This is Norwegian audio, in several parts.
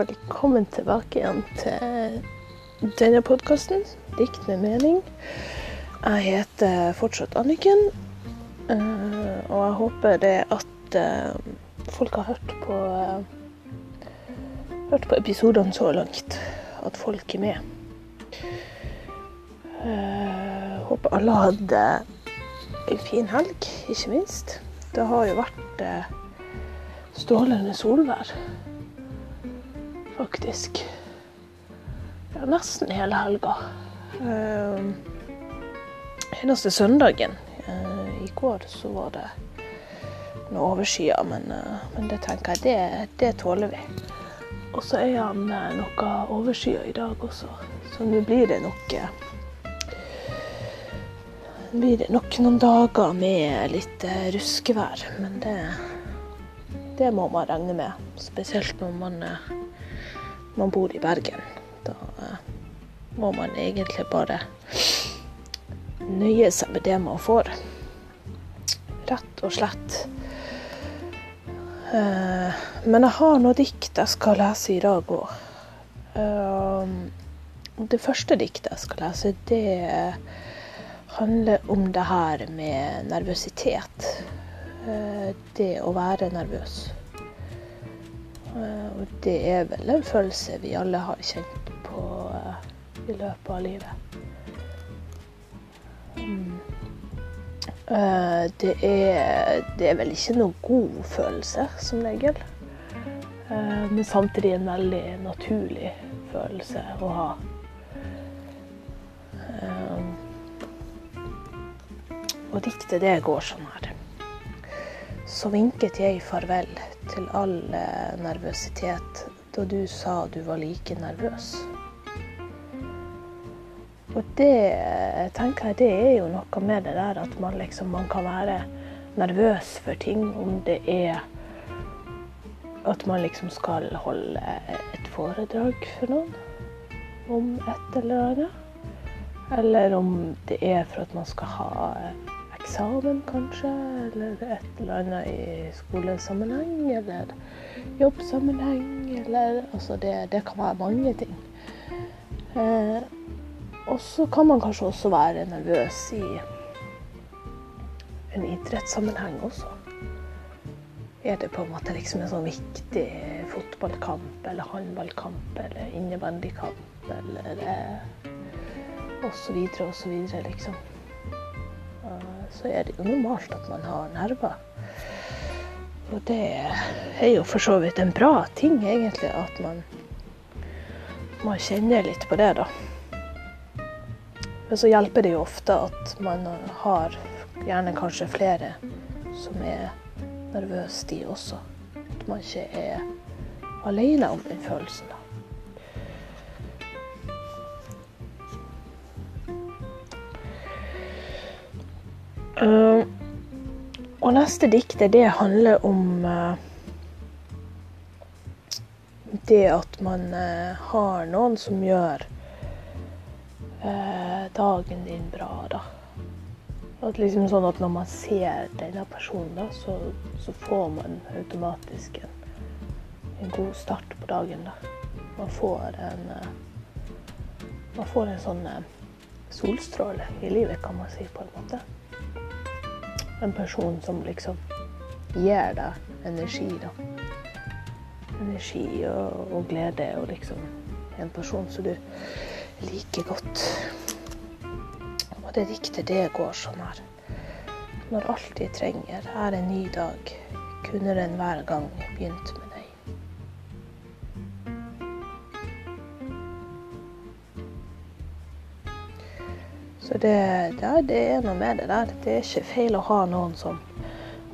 Velkommen tilbake igjen til denne podkasten, Dikt med mening. Jeg heter fortsatt Anniken, eh, og jeg håper det at eh, folk har hørt på, eh, hørt på episodene så langt. At folk er med. Jeg håper alle hadde en fin helg, ikke minst. Det har jo vært strålende solvær faktisk. Ja, nesten hele helga. Uh, eneste søndagen uh, i går så var det noe overskya, men, uh, men, det tenker jeg, det, det tåler vi. Og så er han noe overskya i dag også, så nå blir det nok blir det nok noen dager med litt ruskevær, men det, det må man regne med. Spesielt når man man bor i Bergen. Da eh, må man egentlig bare nøye seg med det man får. Rett og slett. Eh, men jeg har noe dikt jeg skal lese i dag òg. Eh, det første diktet jeg skal lese, det handler om det her med nervøsitet. Det å være nervøs. Eh, og det er vel en følelse vi alle har kjent på uh, i løpet av livet. Um, uh, det, er, det, er, vel ikke noen god følelse, som regel. Men samtidig en veldig naturlig følelse å ha. og diktet det går sånn her. Så vinket jeg farvel til all eh, nervøsitet da du sa du var like nervøs. Og det tenker jeg det er jo noe med det der at man liksom man kan være nervøs for ting om det er at man liksom skal holde et foredrag for noen om et eller annet. Eller om det er for at man skal ha eksamen, kanskje, eller et eller annet i skolesammenheng, eller jobbsammenheng, eller Altså, det, det kan være mange ting. Eh, og så kan man kanskje også være nervøs i en idrettssammenheng også. Er det på en måte liksom en sånn viktig fotballkamp eller håndballkamp eller innebandykamp eller eh, så videre, liksom så er det jo normalt at man har nerver. Og det er jo for så vidt en bra ting, egentlig, at man, man kjenner litt på det, da. Men så hjelper det jo ofte at man har gjerne kanskje flere som er nervøse, de også. At man ikke er alene om den følelsen. da. Uh, og neste diktet, det handler om uh, det at man uh, har noen som gjør dagen din bra, da. At liksom sånn at når man ser denne personen, da, så, så får man automatisk en, en, god start på dagen, da. Man får en Man får en sånn solstråle i livet, kan man si, på en måte en person som liksom gir deg energi, da. Energi og, og glede og liksom en person som du liker godt. Og det diktet, det går sånn her. Når alt jeg trenger er en ny dag, kunne den hver gang begynt med det, det, er noe med det der. Det er ikke feil å ha noen som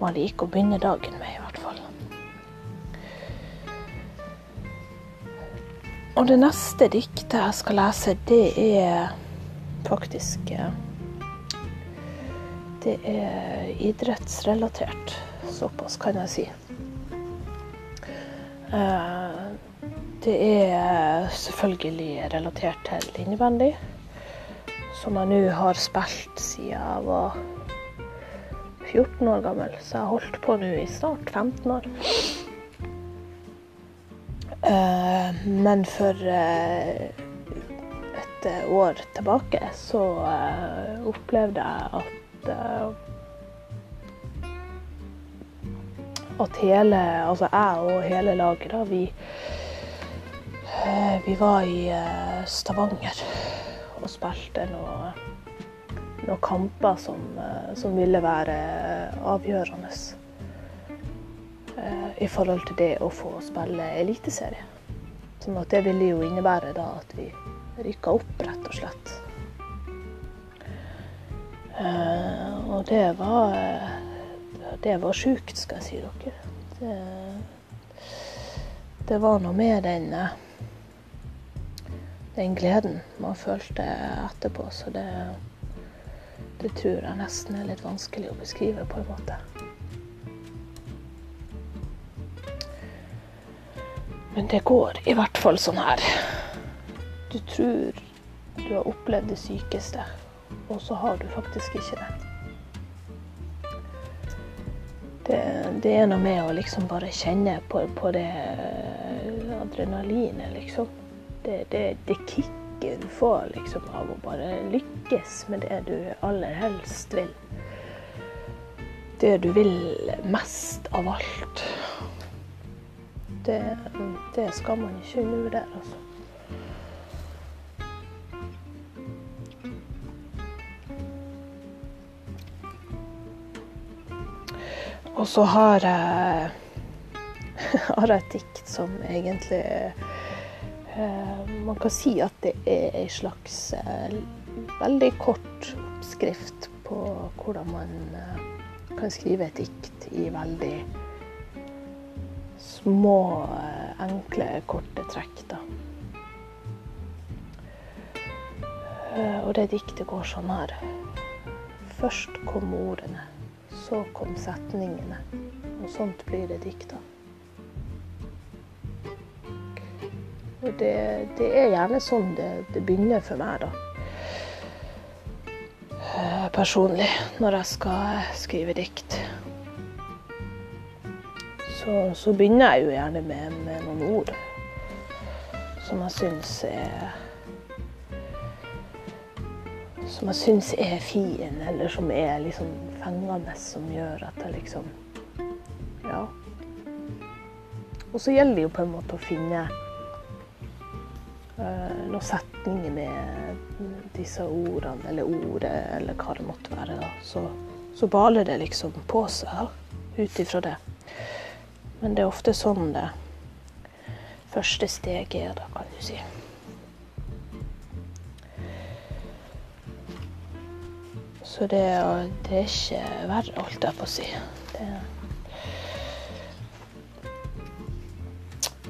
man liker å begynne dagen med, i hvert fall. Og det neste diktet jeg skal lese, det er faktisk Det er idrettsrelatert. Såpass kan jeg si. Eh, det er selvfølgelig relatert til innebandy som jeg nå har spilt siden jeg var 14 år gammel. Så jeg har holdt på nå i snart 15 år. Eh, men for eh, et år tilbake så eh, opplevde jeg at at hele Altså jeg og hele laget, da, vi Vi var i Stavanger og spilte noen noe kamper som, eh, som ville være avgjørende eh, i forhold til det å få spille eliteserie. Sånn at det ville jo innebære da at vi rykka opp, rett og slett. Eh, og det var Det var sjukt, skal jeg si dere. Det, det var noe med den den gleden man følte etterpå, så det det tror jeg nesten er litt vanskelig å beskrive, på en måte. Men det går i hvert fall sånn her. Du tror du har opplevd det sykeste, og så har du faktisk ikke det. Det, det er noe med å liksom bare kjenne på, på det adrenalinet, liksom. Det, det, det kicket du får liksom, av å bare lykkes med det du aller helst vil. Det du vil mest av alt. Det, det skal man ikke undervurdere, altså. Og så har jeg, har jeg et dikt som egentlig man kan si at det er ei slags eh, veldig kort oppskrift på hvordan man eh, kan skrive et dikt i veldig små, enkle, korte trekk. Da. Og det diktet går sånn her. Først kom ordene, så kom setningene. Og sånt blir det dikta. Og det, det er gjerne sånn det, det, begynner for meg, da. Eh, personlig, når jeg skal skrive dikt. Så, så begynner jeg jo gjerne med, med noen ord som jeg syns er Som jeg syns er fin, eller som er liksom fengende, som gjør at jeg liksom Ja. Og så gjelder det jo på en måte å finne noen setninger med disse ordene, eller ordet, eller hva det måtte være, da, så, så baler det liksom på seg ut ifra det. Men det er ofte sånn det første steget er, da, kan du si. Så det, det er ikke verre, holdt jeg på å si. Det,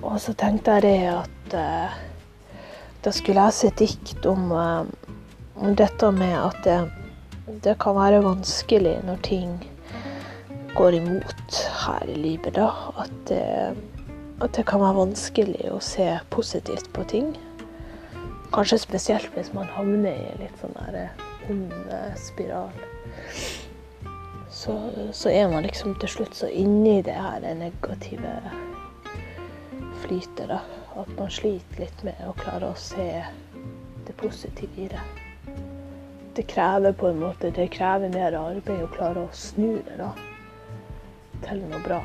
og så tenkte jeg det at da skulle lese et dikt om, eh, om dette med at det, det, kan være vanskelig når ting går imot her i livet. da. At det, at det kan være vanskelig å se positivt på ting. Kanskje spesielt hvis man havner i litt sånn der eh, ond spiral. Så, så, er man liksom til slutt så inni det her negative flytet, da at man sliter litt med å klare å se det positive i det. Det krever på en måte det krever mer arbeid å klare å snu det da, til noe bra.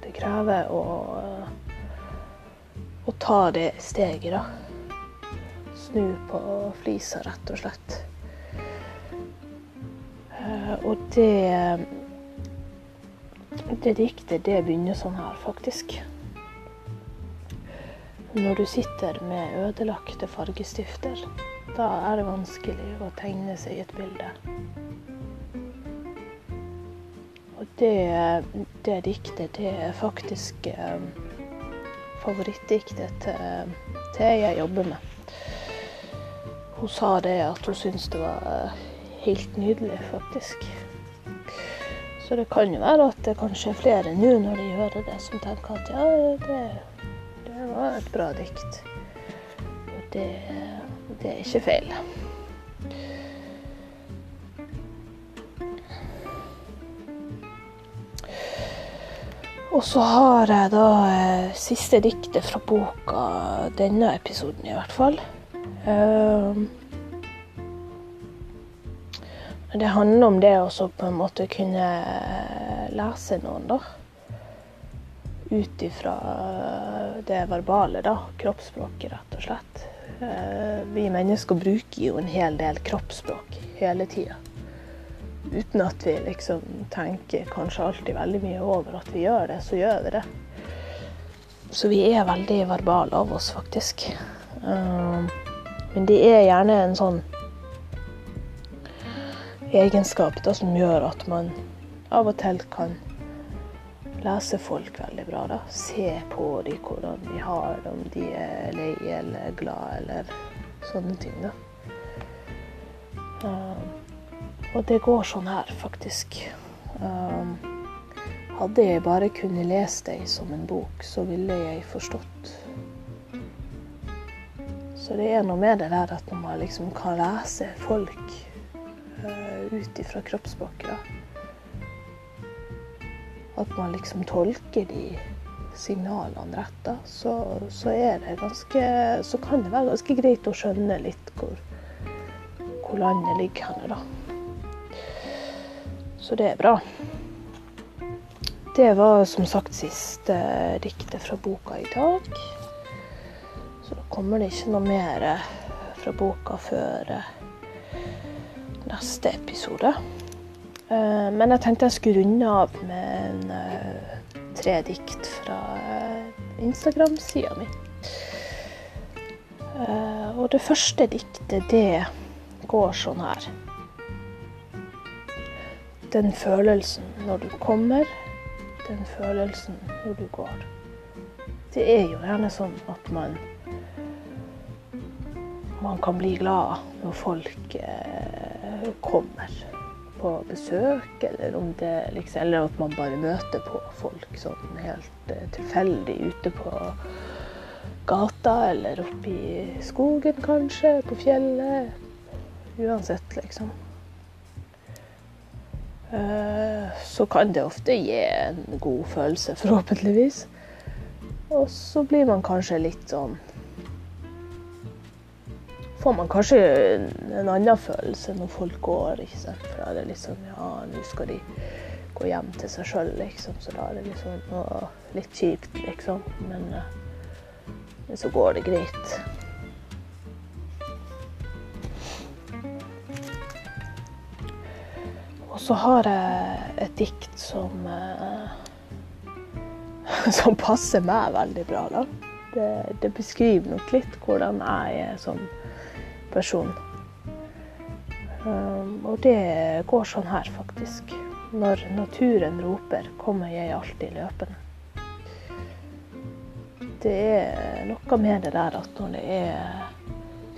Det krever å, å ta det steget, da. Snu på flisa, rett og slett. Eh, og det det diktet det begynner sånn her, faktisk. Når du sitter med ødelagte fargestifter, da er det vanskelig å tegne seg et bilde. Og det, det diktet, det er faktisk eh, favorittdiktet til, til jeg jobber med. Hun sa det at hun syntes det var eh, helt nydelig, faktisk. Så det kan jo være at det kanskje er flere nå når de hører det, som tenker at ja, det det var et bra dikt. Og det, det er ikke feil. Og så har jeg da eh, siste diktet fra boka, denne episoden i hvert fall. Uh, det handler om det å på en måte kunne lese noen, da. Ut ifra det verbale, da. Kroppsspråket, rett og slett. Uh, vi mennesker bruker jo en hel del kroppsspråk hele tida. Uten at vi liksom tenker kanskje alltid veldig mye over at vi gjør det, så gjør vi det. Så vi er veldig verbale av oss, faktisk. Um, men det er gjerne en sånn egenskap da, som gjør at man av og til kan lese folk veldig bra. da. Se på dem, hvordan de har det, om de er lei eller glad eller sånne ting. da. Um, og det går sånn her, faktisk. Um, hadde jeg bare kunnet lese deg som en bok, så ville jeg forstått. Så det er noe med det der at når man liksom kan lese folk uh, ut ifra kroppsspråket, at man liksom tolker de signalene rett, da, så, så, er det ganske Så kan det være ganske greit å skjønne litt hvor, hvor landet ligger hen, da. Så det er bra. Det var som sagt siste diktet fra boka i dag. Så da kommer det ikke noe mer fra boka før eh, neste episode. Eh, men jeg tenkte jeg skulle runde av med en, eh, tre dikt fra Instagram-sida mi. Og det første diktet, det går sånn her. Den følelsen når du kommer, den følelsen når du går. Det er jo gjerne sånn at man man kan bli glad når folk eh, kommer på besøk, eller, det, liksom, eller at man bare møter på folk sånn helt eh, tilfeldig ute på gata eller oppe i skogen kanskje, på fjellet. Uansett, liksom. Eh, så kan det ofte gi en god følelse, forhåpentligvis. Og så blir man kanskje litt sånn Får man kanskje en annen følelse når folk går, ikke sant. For da er det sånn Ja, nå skal de gå hjem til seg sjøl, liksom. Så da er det sånn å, litt kjipt, liksom. Men, eh, men så går det greit. Og så har jeg et dikt som eh, som passer meg veldig bra. da. Det, det, beskriver nok litt hvordan jeg er som person. Um, og det går sånn her, faktisk. Når naturen roper, kommer jeg alltid løpende. Det er noe med det der at når det er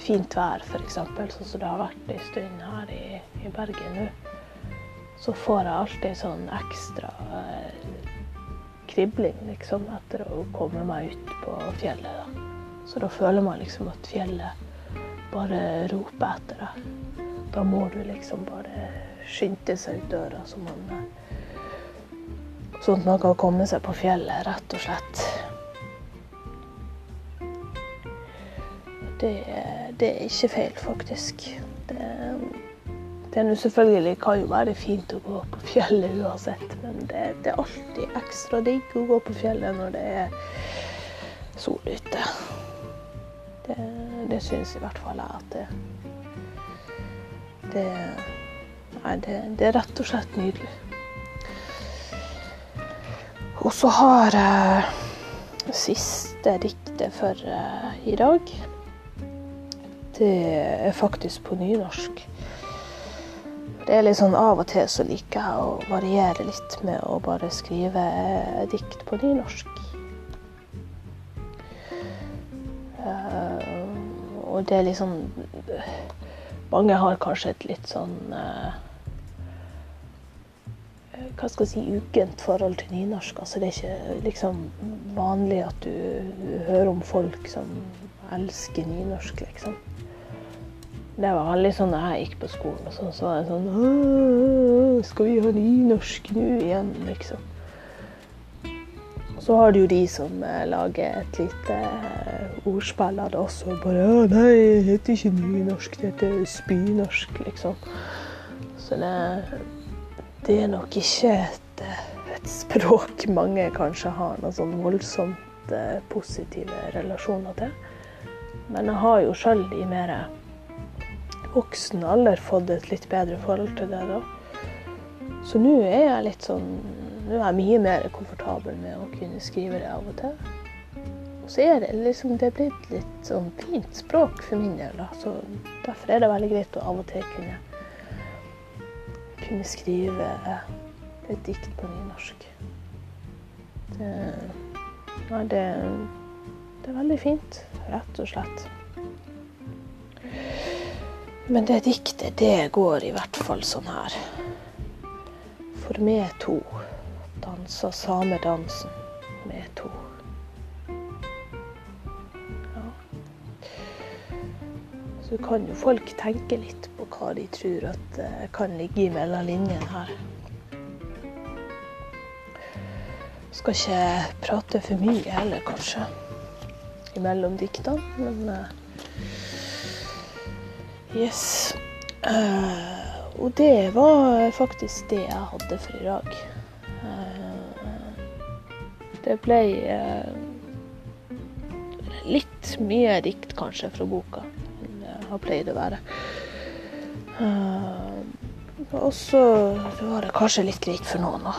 fint vær, f.eks., sånn som det har vært en stund her i, i Bergen nå, så får jeg alltid sånn ekstra eh, kribling liksom, etter å komme meg ut på fjellet. Da. Så da føler man liksom at fjellet bare roper etter deg. Da må du liksom bare skynde seg ut døra, så man Sånn at man kan komme seg på fjellet, rett og slett. Det, det er ikke feil, faktisk. Det, det er selvfølgelig kan jo være fint å gå på fjellet uansett, men det, det, er alltid ekstra digg å gå på fjellet når det er sol ute. Det, det syns i hvert fall jeg at det det, nei, det, det er rett og slett nydelig. Og så har jeg siste diktet for i dag. Det er faktisk på nynorsk. Det er litt sånn Av og til så liker jeg å variere litt med å bare skrive dikt på nynorsk. Uh, og det er liksom Mange har kanskje et litt sånn uh, hva skal jeg si, ukent forhold til nynorsk. Altså, det er ikke liksom vanlig at du, du hører om folk som elsker nynorsk, liksom. Det var veldig sånn da jeg gikk på skolen, og sånn, så var det sånn Skal vi ha nynorsk nå igjen, liksom? Så har du jo de som eh, lager et lite eh, ordspill av det også. Bare «Å, 'Nei, det heter ikke nynorsk, det heter spynorsk', liksom. Så det, det er nok ikke et, et språk mange kanskje har noe sånn voldsomt eh, positive relasjoner til. Men jeg har jo sjøl i mer voksen alder fått et litt bedre forhold til det. da. Så nå er jeg litt sånn Nå er jeg mye mer komfortabel med å kunne skrive det av og til. Og så er det liksom Det er blitt litt sånn fint språk for min del, da. Så derfor er det veldig greit å av og til kunne kunne skrive et dikt på nynorsk. Det, ja, det, det er veldig fint, rett og slett. Men det diktet, det går i hvert fall sånn her. For vi to dansa samedansen me to. Ja. Så kan jo folk tenke litt på hva de tror at uh, kan ligge mellom linjene her. Skal ikke prate for mye heller, kanskje, imellom diktene. Men uh, yes. Uh, og det var faktisk det jeg hadde for i dag. Det ble uh, litt mye dikt kanskje fra boka enn det har pleid å være. Uh, og så var det kanskje litt greit for noen å,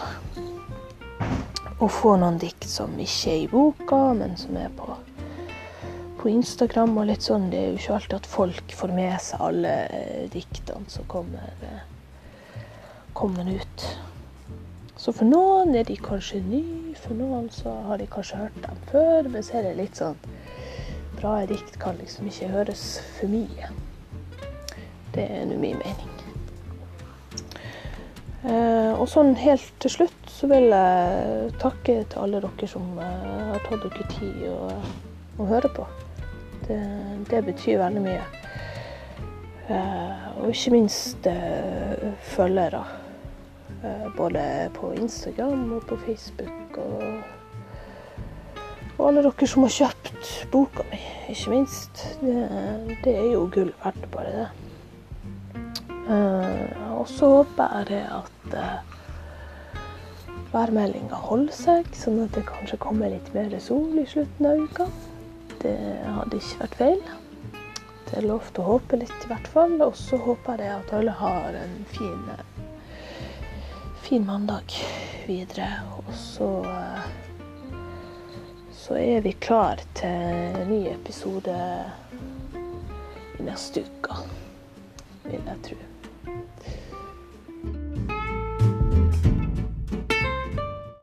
å få noen dikt som ikke er i boka, men som er på, på Instagram og litt sånn. Det er jo ikke alltid at folk får med seg alle diktene som kommer, kommer ut. Så for noen er de kanskje nye, for noen så har de kanskje hørt dem før. Men så er det litt sånn Bra dikt kan liksom ikke høres for mye. Det er nå min mening. Eh, og sånn helt til slutt så vil jeg takke til alle dere som eh, har tatt dere tid å, å høre på. Det, det, betyr veldig mye. Eh, og ikke minst eh, følgere. Eh, både på Instagram og på Facebook. Og, og alle dere som har kjøpt boka mi, ikke minst. Det, det er jo gull verdt, bare det. Uh, og så håper jeg at uh, værmeldinga holder seg, sånn at det kanskje kommer litt mer sol i slutten av uka. Det hadde ikke vært feil. Det er lov til å håpe litt, i hvert fall. Og så håper jeg at alle har en fin fin mandag videre. Og så så er vi klar til en ny episode i neste uke, vil jeg tro.